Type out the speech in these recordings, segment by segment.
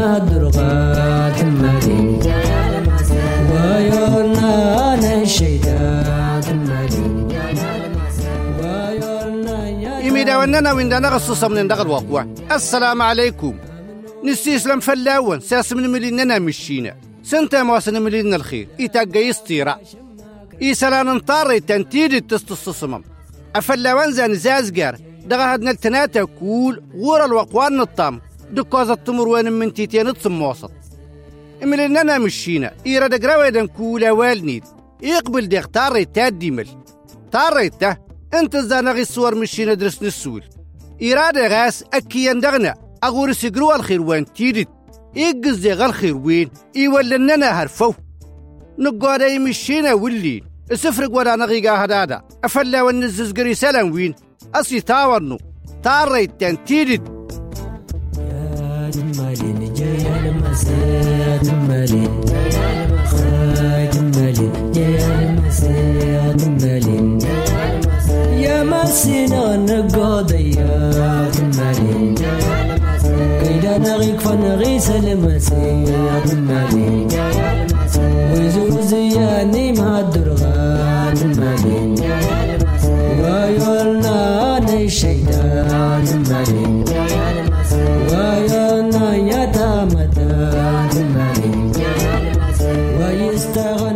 درغات مالي ويورنا نشيدات يميدا وننا وين دانا غصصا من دغ الوقوة السلام عليكم نستسلم فلاون ساس من مليننا مشينا سنتا مواسن ملينا الخير إتاقا يستيرا إيسالان انطاري تنتيد تستصصمم أفلاوان زان زازقار دغا هدنا التناتا كول غور الوقوان نطام دكوزة التمر وين من تيتين تصم وسط. مليننا مشينا. إيرا دقراوي دان كولا والنيد. يقبل ديغ تاري تادي مل تاري تا. إنت زانغي الصور مشينا درس نسول. إرادة غاس أكيان دغنا. أغور سيقروا الخير وين تيدت. إيقز ديغ الخير وين. إيولننا هرفو. نقوادا يمشينا ولين. السفرق ولا نغيقا هدادا. أفلا ونزز قري سلام وين. أصي تاورنو. تاري تنتيدت يا دمالين جاي المسا دمالين خاي دمالين جاي المسا دمالين يا مسينا نقود يا دمالين كيدا نغيك فنغيس المسا دمالين وزوزياني ما درغا دمالين ويولنا نشيدا دمالين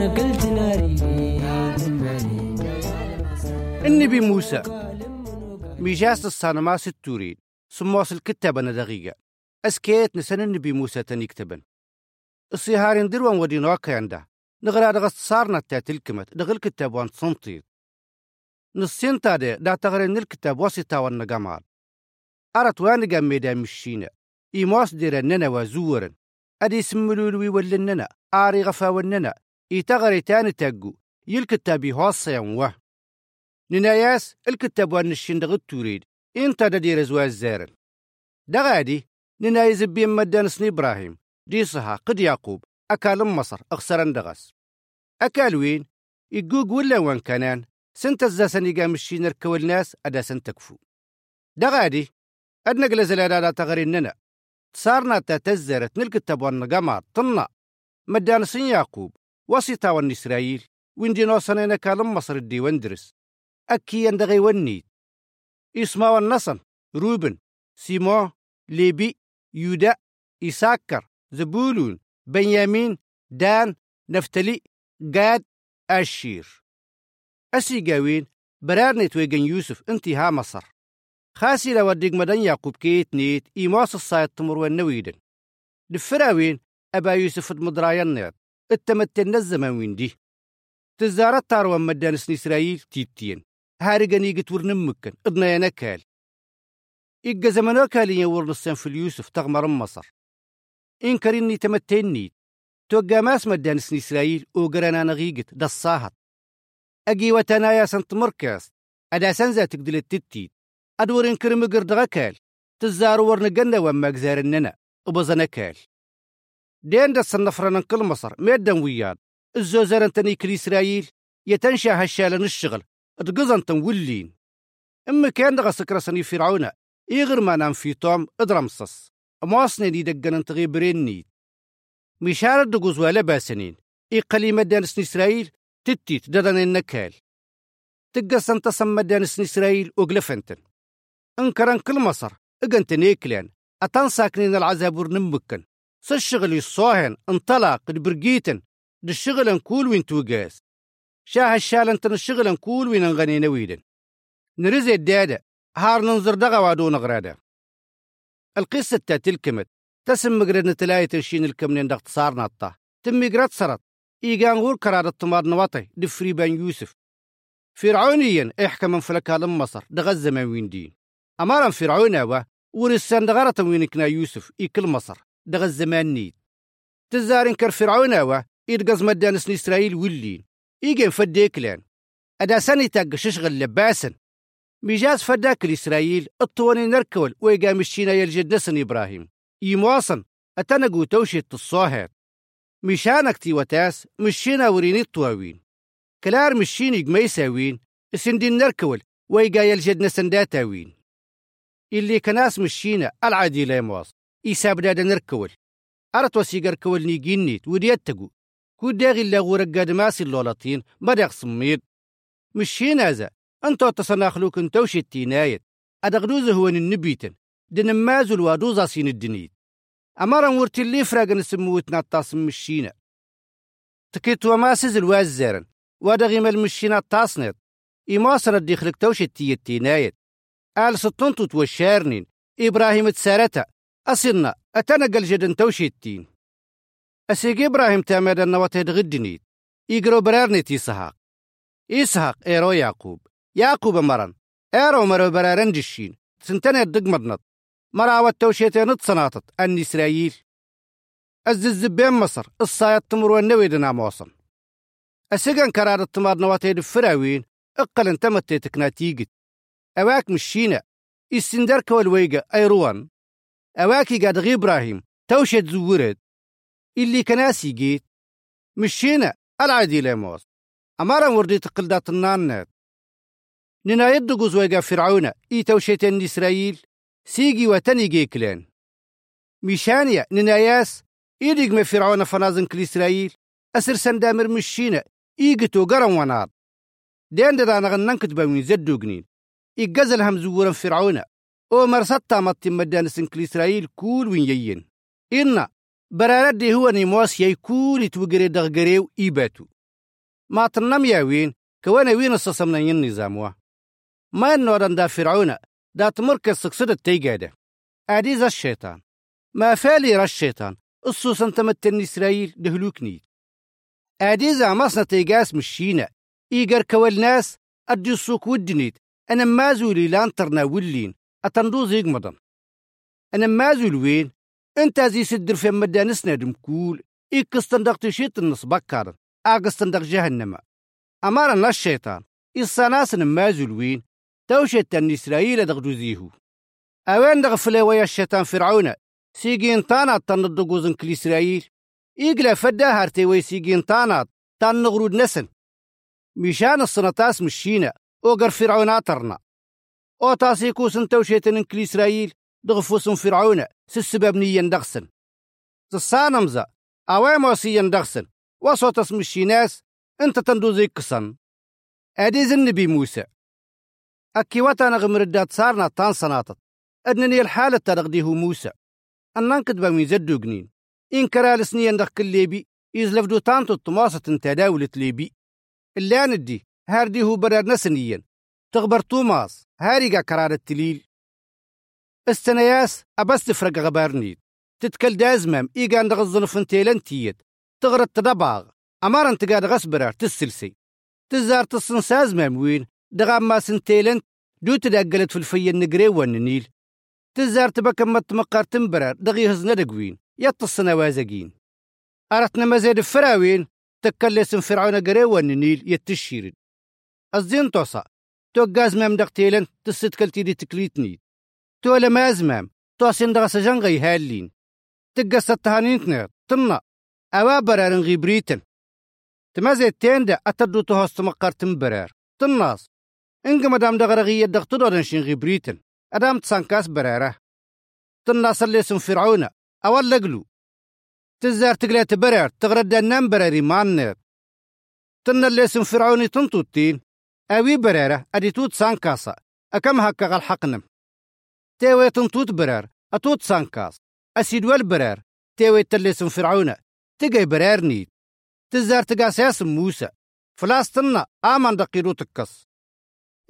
ويستغنى قلت ناري. النبي موسى. ميجاس الصانماس التورين سموس الكتابة دقيقة أسكيت نسن النبي موسى تنكتبن الصهارين دروان ودينوكا عنده نغرا دغست صارنا تات الكمت. دغل كتاب وان صنطيط نصين تادي. دا تغرين الكتاب وسطا والنقامال أرت وانقا ميدا مشينا إيماس ديرننا وزورن أدي سملولوي ولننا آري غفا وننا إيتغري تاني تاقو يلكتابي هوصيا وه نناياس الكتاب وان الشين دغ التوريد انت دا دير زواز زارن دغادي ننايز بين مدان سني إبراهيم دي صها قد يعقوب أكال مصر أخسرن دغس أكال وين يقوق ولا وان كانان سنت الزاسن يقام الشين ركو الناس أدا سنتكفو. دغادي أدنا قلزل أدا تغريننا صارنا تتزرت نلكتب والنقمار طنا مدان سن يعقوب وسيطا ون إسرائيل وين دي نوصنين كالم مصر الدي وندرس أكي يندغي ونيت إسما والنصن روبن سيمون ليبي يودا إساكر زبولون بنيامين دان نفتلي قاد أشير. أسي قاوين برارني تويقن يوسف انتي ها مصر. خاسي لو وديق مدن يعقوب كيت نيت إيماس الصايد تمر والنويدن. دفراوين أبا يوسف المدرايان نيت التمتن الزمان وين دي تزارت تاروان مدان سن إسرائيل تيتين هارقن يقت ورن مكن ادنا ينكال إيقا زمنو كالي يورن السن في اليوسف تغمر مصر إن كريني تمتني توقع ماس مدان سن إسرائيل وقرانا نغيقت دا الصاهت أجي وتنايا سنت مركز أدا سنزا تقدل التتيت أدور إن كرم قرد كال تزار ورن قنا وما قزار الننا وبزنا كال دين دا النفرنا كل مصر ميدن وياد. الزوزر انتني كل إسرائيل يتنشى هالشالن الشغل اتقزن تنولين إما كان دغا سكرسني فرعون إيغر ما نام في توم ادرمصص مواصني دي دقن انتغي برينيت مشارة دقوز ولا باسنين. إي قليمة دانس إسرائيل تتيت ددن النكال. تقص انت سمى دانس إسرائيل وقلفنتن. انكرن كل مصر اقنت نيكلان أتان ساكنين العذاب ورنمكن سالشغل يصوهن انطلق البرقيتن دي الشغل انكول وين توقاس. شاه الشال انتن الشغل انكول وين انغني نويدن. نرزي الدادة هار ننظر دغا وادو نغرادا القصة تاتلكمت تسم مقرد نتلاي ترشين الكمنين دغت صارنا الطا تم مقرد سرط إيغان غور كراد التمار نواطي دفري بان يوسف. فرعونيا احكم من فلك مصر دغا الزمان وين دين. أمارا فرعون ورسان دغارة وين كنا يوسف إيكل مصر. دغا الزمان نيد تزارين كر فرعون أوا إيدقز مدان سن إسرائيل ولين. إيجين فديكلان أدا سني تاق ششغل لباسن. ميجاز فداك لإسرائيل الطواني نركول ويقام مشينا يلجد نسن إبراهيم. يمواصن أتنقو توشيت الصاهات. مشانك تي وتاس مشينا وريني الطواوين كلار مشيني قميساوين السندين نركول ويقا يلجد نسن داتاوين. اللي كناس مشينا العادي لا يمواص إيسا بدا نركول أرت وسيقر كول نيجينيت وديتقو كو داغي اللي غورق قاد ماسي اللولطين بدأ صميد. مش هذا أنتو تصناخلوك أنتو شتينايت أدغدوز هو النبيتن دن مازو الوادوزا سين الدنيت. أمارا ورتي اللي فراغ نسموت ناطاس مشينا تكيت وماسز الوازارن ودغي مال مشينا التصنيت إماصر الدخلك توش التيتينايت آل ستونتو توشارنين إبراهيم تسارتا. أصلنا أتنقل جدن توشي التين أسيق إبراهيم تامد النواتي غدنيت. إيقرو برارنيت إسحاق. إسحاق إيرو يعقوب. يعقوب مرن. إيرو مرو برارن جشين. سنتين الدق مدنط مراوة توشيتين صناطت أن إسرائيل. أزز بين مصر. الصايد تمر والنويدنا موصن. أسيقن كرار التمار نواتي الفراوين أقل انتمت تكناتيجت أواك مشينا السندرك والويقة أيروان. أواكي قاد غي إبراهيم توشت زورت. اللي كناسي جيت. مشينا العادي لموس أمارا وردي تقلدات النانات ننا يدقو زويقة فرعون إي توشيتين إسرائيل. سيجي وتني جيكلان ميشانيا ننا ياس. إيديق ما فرعون فنازن كل إسرائيل. أسر سندامر مشينا إيقتو قرن ونار دين دانا غنن كتبا من زدو جنين. إيقزل هم زورا فرعون. أو مرسطة مطي مدان سنكل إسرائيل كول وين يين إنا براردي هو نيموس يكول يتوغري دغغريو إيباتو ما تنم ياوين كوانا وين السسمنا ين نظاموا ما النوران دا فرعون دا تمركز سكسد التيجادة أديز الشيطان ما فالي را الشيطان السوسن تمتن إسرائيل دهلوكني أديزا مصنع تيجاس مشينا إيجر كوال ناس أدي السوق ودنيت أنا مازولي لانترنا ولين أتندوز يقمضن أنا مازول وين. أنت زي سدر في مدانسنا دمكول. إيك استندق تشيت النص بكار آق استندق جهنم. أمارنا الشيطان إصاناسن مازول وين. توشت أن إسرائيل دغدو زيهو أوين دغفلي ويا الشيطان فرعون؟ سيجين طانات تندقوزن كل إسرائيل. إيقلا فدا هارتي وي سيجين طانات تان نغرود نسن. مشان السنتاس مشينا. أوغر فرعون أترنا. أو تاسيكو سنتو شيتن كل إسرائيل دغفوسن فرعون سسبب نيا دغسن. تصانمزا أوي موسيا دغسن. وصوت اسم الشيناس إنت تندوزي قصن أديز النبي موسى. أكي وطانا غمردات صارنا تان صناطت أدنني الحالة ترغديه موسى. أنان كدبا ميزدو جنين. إن كرال سنين دخ كليبي يزلفدو تانتو التماسة تداولة ليبي. اللي ندي هاردي هو برار نسنيا تغبر توماس. هاريقا كرار التليل السنياس أبس تفرق غبارنيد تتكل دازمام. إيقان دغزن فنتيلن تيت تغرد تدباغ. أمارن تقاد غسبرار تسلسي. تزار تصنساز ماموين دغام ما سنتيلن دو تدقلت في الفي النقري والنيل تزار تبكم متمقار تنبرار. دغي هزنا دقوين يتصنا وازقين. أردنا مزيد فراوين. تكلسن فرعون قري والنيل يتشيرد. الزين توصا تو غاز مام دقتيلن تستكل تيدي تكليتني تو لما زمام تو سندغ سجن غي هالين تقص التهانين تنير تنا أوا برارن غيبريتن تمازي تيندا أتدو تهوست مقار تنبرار تناس إنك مدام دغرغية دغتدو شين غيبريتن أدام تسانكاس برارة. تناس اللي اسم فرعون أول لقلو تزار تقلي تبرر تغرد النام براري مانر تن اللي اسم فرعوني تنتو التين أوي برارة أدي توت سانكاسا أكم هكا غالحقنم تيوي تنتوت برار أتوت سانكاس أسيد والبرار تيوي تلسم فرعون تقاي برار نيت تزار تقاس ياسم موسى فلاستنا آمان دقيرو تكس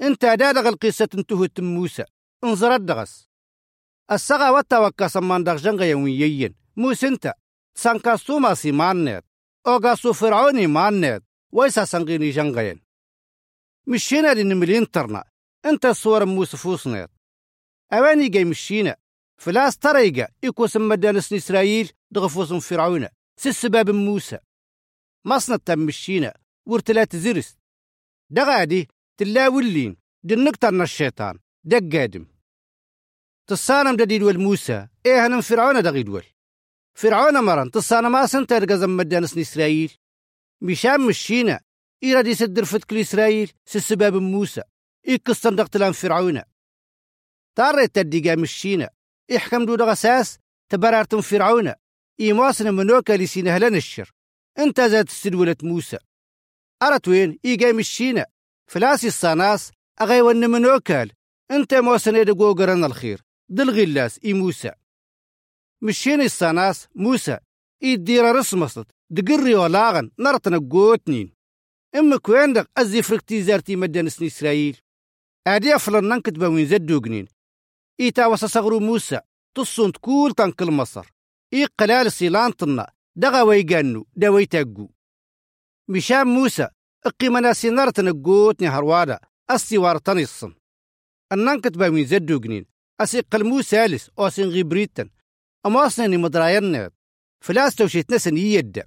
انت دادغ القصة انتهو موسى انظرت دغس السغا وتا سمان دغ جنغ يوميين موسى انت سانكاستو ماسي مانيت اوغاسو فرعوني مانيت ويسا سنغيني جنغين مشينا لنملين ترنا. انت الصور موسى فوسنيت. أواني جاي مشينا. فلاس طريقة. إيكو سمدانس إسرائيل. دغفوس فرعون. سباب موسى. مصنع تم مشينا. ورتلات زرس دغادي تلاولين. دنكترنا الشيطان. دق قادم تصانم دديد والموسى إيه هنم فرعون دغيدول فرعون مرن. تصانا ما سنت يرقى مدانس إسرائيل. مشام مشينا. إيرادي سدر فتك إسرائيل سباب موسى. إيك الصندق تلان فرعون. تاري تدقى مشينا إحكم دو دغساس تبرارتم فرعون. إيماسنا منوكا لسينهلن الشر. إنت ذات استدولة موسى. أرت وين؟ إيجا مشينا فلاسي الصاناس أغي ون منوكال إنت موسن يدقو قرن الخير. دل غلاس إي موسى. مشينا الصاناس موسى. إي الديرة رسمصت. دقري ولاغن. نرتنا قوتنين. إما كويندق أزي فرقتي زارتي مدن سن إسرائيل. أدي أفلن ننكت بوين زدوغنين إيتا وسصغرو موسى تصون تكول تنكل مصر. إي قلال سيلانتنا دغا ويغانو دا ويتاقو مشام موسى اقيمنا سينارتنا قوتني هروادا أسي وارتني الصن الننكت بوين زدوغنين أسي قلمو سالس أو سين غيبريتن أما أصنني مدرايرنات فلاس توشيت نسن يد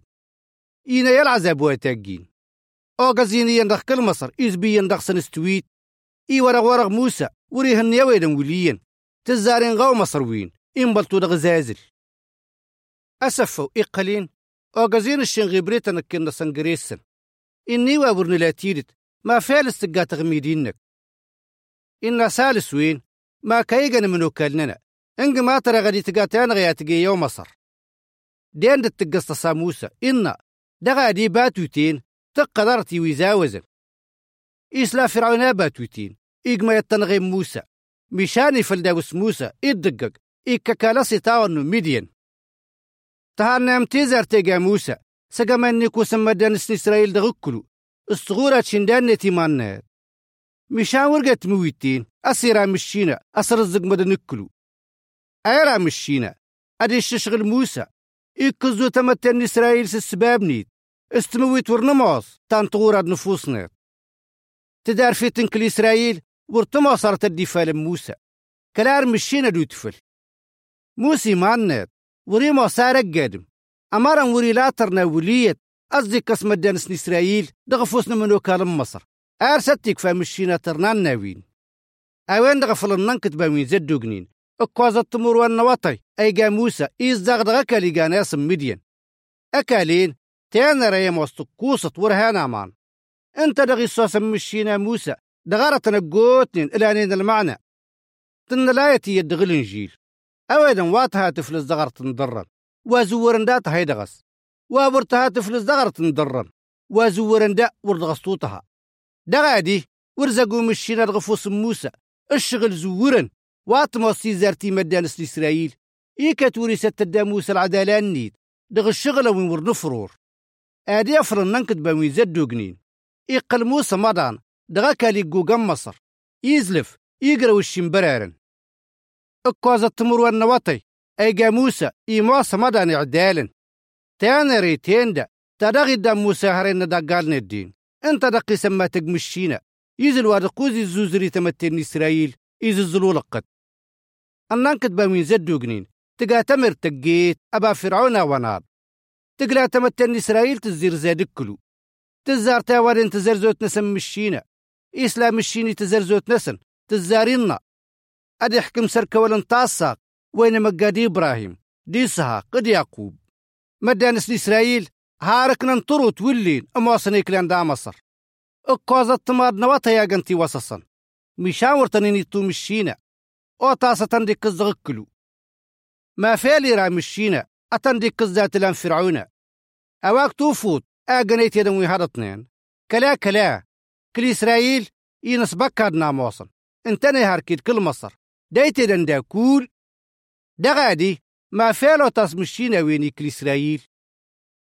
إينا يلعزب ويتاقين. أو قزيني يندخ كل مصر إزبي يندخ سنستويت. إي ورغ ورغ موسى وريهن يويدن وليين. تزارين غاو مصروين إن بلتو دغ زازل. أسفو إقلين أو قزين الشين غيبريتا نكين سنقريسن إني وابرن لا تيرت ما فالس تقا تغميدينك. إنا سالس وين ما كايغن منو كالننا. إنك ما ترى غادي تقاتان غيا تقي يوم مصر. دين دتقص موسى. إنا دغا دي باتوتين تقدرتي ويزاوزن إسلا فرعون باتوتين إيقما يتنغي موسى. مشاني فلداوس موسى. إدقق. إيكاكالاسي تاون ميديان تهان نام تيزر تيجا موسى. سقمان نيكو سمدان إسرائيل دغكلو. الصغورة شندان نتيمانات مشان ورقت مويتين. أسيرا مشينا. أسر الزق مدن نكلو. أيرا مشينا. أدي الششغل موسى. إيكزو تمتن إسرائيل سسباب نيت استمويت تانطغور عد نفوسنا تدار في تنكل إسرائيل ورتما صارت الدفاع موسى كلار مشينا دو تفل. موسى مانات وريما سارق قادم. أمارا وري لا ترنا وليت أصدي قسم دانس إسرائيل دغفوسنا من وكالة مصر. أرستك فمشينا ترنان ناوين. أوين دغفل الننكت باوين زدو جنين أكواز التمور والنواطي أي جا موسى إيز دغدغا كالي جاناس مدين. أكالين تانا ريم وسط كوسة ورهان أمان. أنت دغي صوص مشينا موسى دغارة نقوتنين إلى المعنى. تن لا يتي يدغل الإنجيل أويدا واتها تفلس دغر تنضرن وزورن دات هيدغس وابرتها تفلس دغر تنضرن وزورن دا وردغسطوتها دغادي ورزقوا مشينا دغفوس موسى. الشغل زورن. واتموسي زارتي مدانس إسرائيل إيكا توري ستدا موسى العدالة النيد دغ الشغل وين ورنفرور ننكد بوين زدو جنين إيقل موسى مدان دغا كالي قوغم مصر يزلف يقرأ الشمبرارن اكواز التمر والنواطي ايقا موسى اي موسى مدان عدالن تانا ريتين دا تدغي دا موسى هرين دقالن الدين انت دقي سما تقمشينا يزل وادقوزي الزوزري تمتين اسرائيل يزلزلوا لقد النانكت بوين زدو جنين تقا تمر تقيت أبا فرعون وناد تقلا تمتن إسرائيل تزير زادك كلو. تزار تاوالين تزر زوت نسن مشينا. إسلام مشيني تزر زوت نسن تزارينا. أدي حكم سركة ولن تاساق وين مقادي إبراهيم؟ دي سها قد يعقوب. مدانس إسرائيل هارك ننطرو تولين أمواصن إكلان دا مصر اقوازت تماد نواتا يا قنتي وسصا مشاور تنيني تو مشينا. أو تاسا تندك الزغكلو ما فالي را مشينا. أتندك الزات لأن فرعون. أواك توفوت أغنيت يدن ويهاد اثنين كلا كلا. كل إسرائيل ينس بكاد ناموصن انتني هاركيد كل مصر. دايت يدن دا كول. دا غادي ما فالو تاس مشينا ويني كل إسرائيل.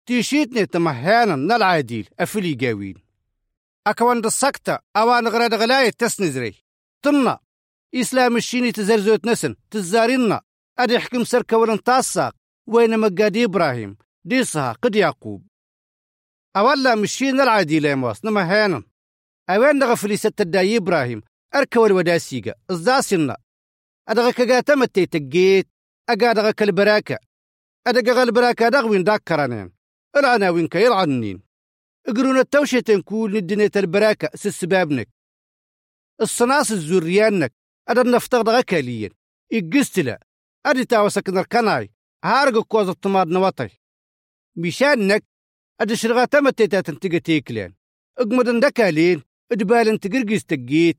تيشيتني تمهانا نالعاديل أفلي جاوين أكوان دا السكتة أوان غراد غلاية تسنزري. طنا إسلام الشيني تزرزوت نسن تزارينا. أدي حكم سركة ولن تاساق. وين مقادي إبراهيم ديسها قد يعقوب. أولا مشينا العادي ليموس نما هانا أوين نغفلي ست الداي إبراهيم أركا والوداسيقة الزاسنا أدغا كغاتا متي تقيت أقادغا كالبراكة. أدغا البراكة دغوين داكرانين العناوين كيلعنين اقرونا التوشي تنكول ندنية البراكة سسبابنك. الصناص الزوريانك أدا النفتغ دغا كاليين. إقستلا أدي تاوسك نركناي هارغو كوز الطماد نوطي مشانك أدي شرغا تمتيتا تنتقى تيكلين. اقمدن دكالين ادبالن تقرقيز تقيت.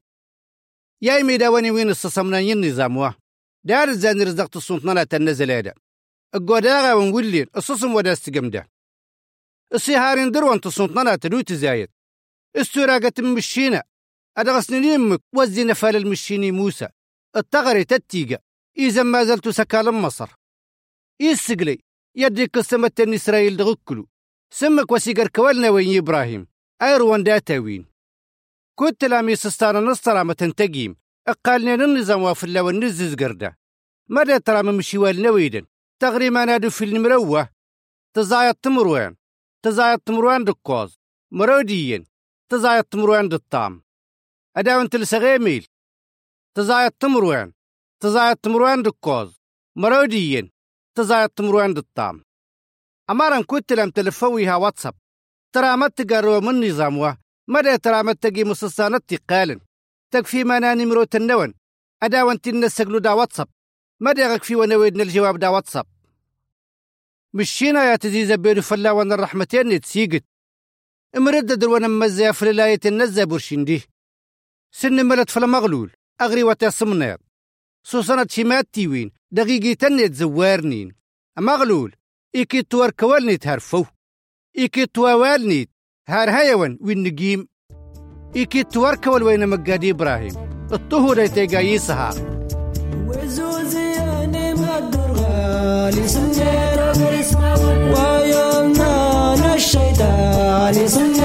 ياي ميداواني وين السسمنانين نظاموا دار الزاني رزقت السلطنة تنزل هذا القوداغا ونولين الصصم ودا استقمده السيهارين دروان تصنطنا تلو تزايد استوراقة مشينا. أدغسنين يمك وزي نفال المشيني موسى. التغري تتيجا إذا ما زلت سكال مصر. يسقلي يديك السمت إسرائيل دغكلو. سمك وسيقر كوالنا وين إبراهيم أيروان داتاوين كنت لامي سستانا نصطرا ما تنتقيم اقالنا النظام وافلا والنزز قرده. مدى ترى من مشيوال نويدن تغريما نادو في المروة تزايد تمروان تزايد تمروان دكوز. مروديين تزايد تمروان دالطام أداون تلسغيميل تزايد تمروان تزايد تمروان دكوز. مروديين تزايد تمروان دالطام أمارا كنت لم تلفويها واتساب. ترى ما تقروا من نظام مدى ترى ما تقي مصصانة تقالن تكفي ما نمرو تنون أداون تنسقلو دا واتساب. مدى يكفي ونويدنا الجواب دا واتساب. مشينا يا تزيز بيرو فلا وأنا الرحمتين نتسيقت. امردد وأنا مزا فلاية النزا برشندي سن ملت فلا مغلول أغري وتا سمنير سوسنة شمات تيوين. دقيقي تنت زوارنين مغلول إيكي توار كوالني تهرفو إيكي توالني هار هايوان وين نجيم إيكي توار كوال وين مقادي إبراهيم. الطهور تيقايي سهار وزوزي أنا مدرغالي سنيت أقر اسمه ويومنا الشيطان سنيت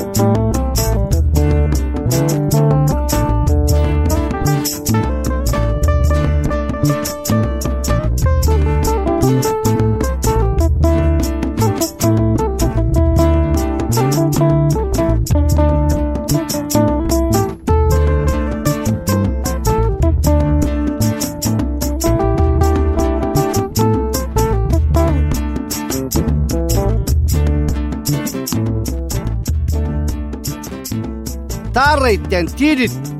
identities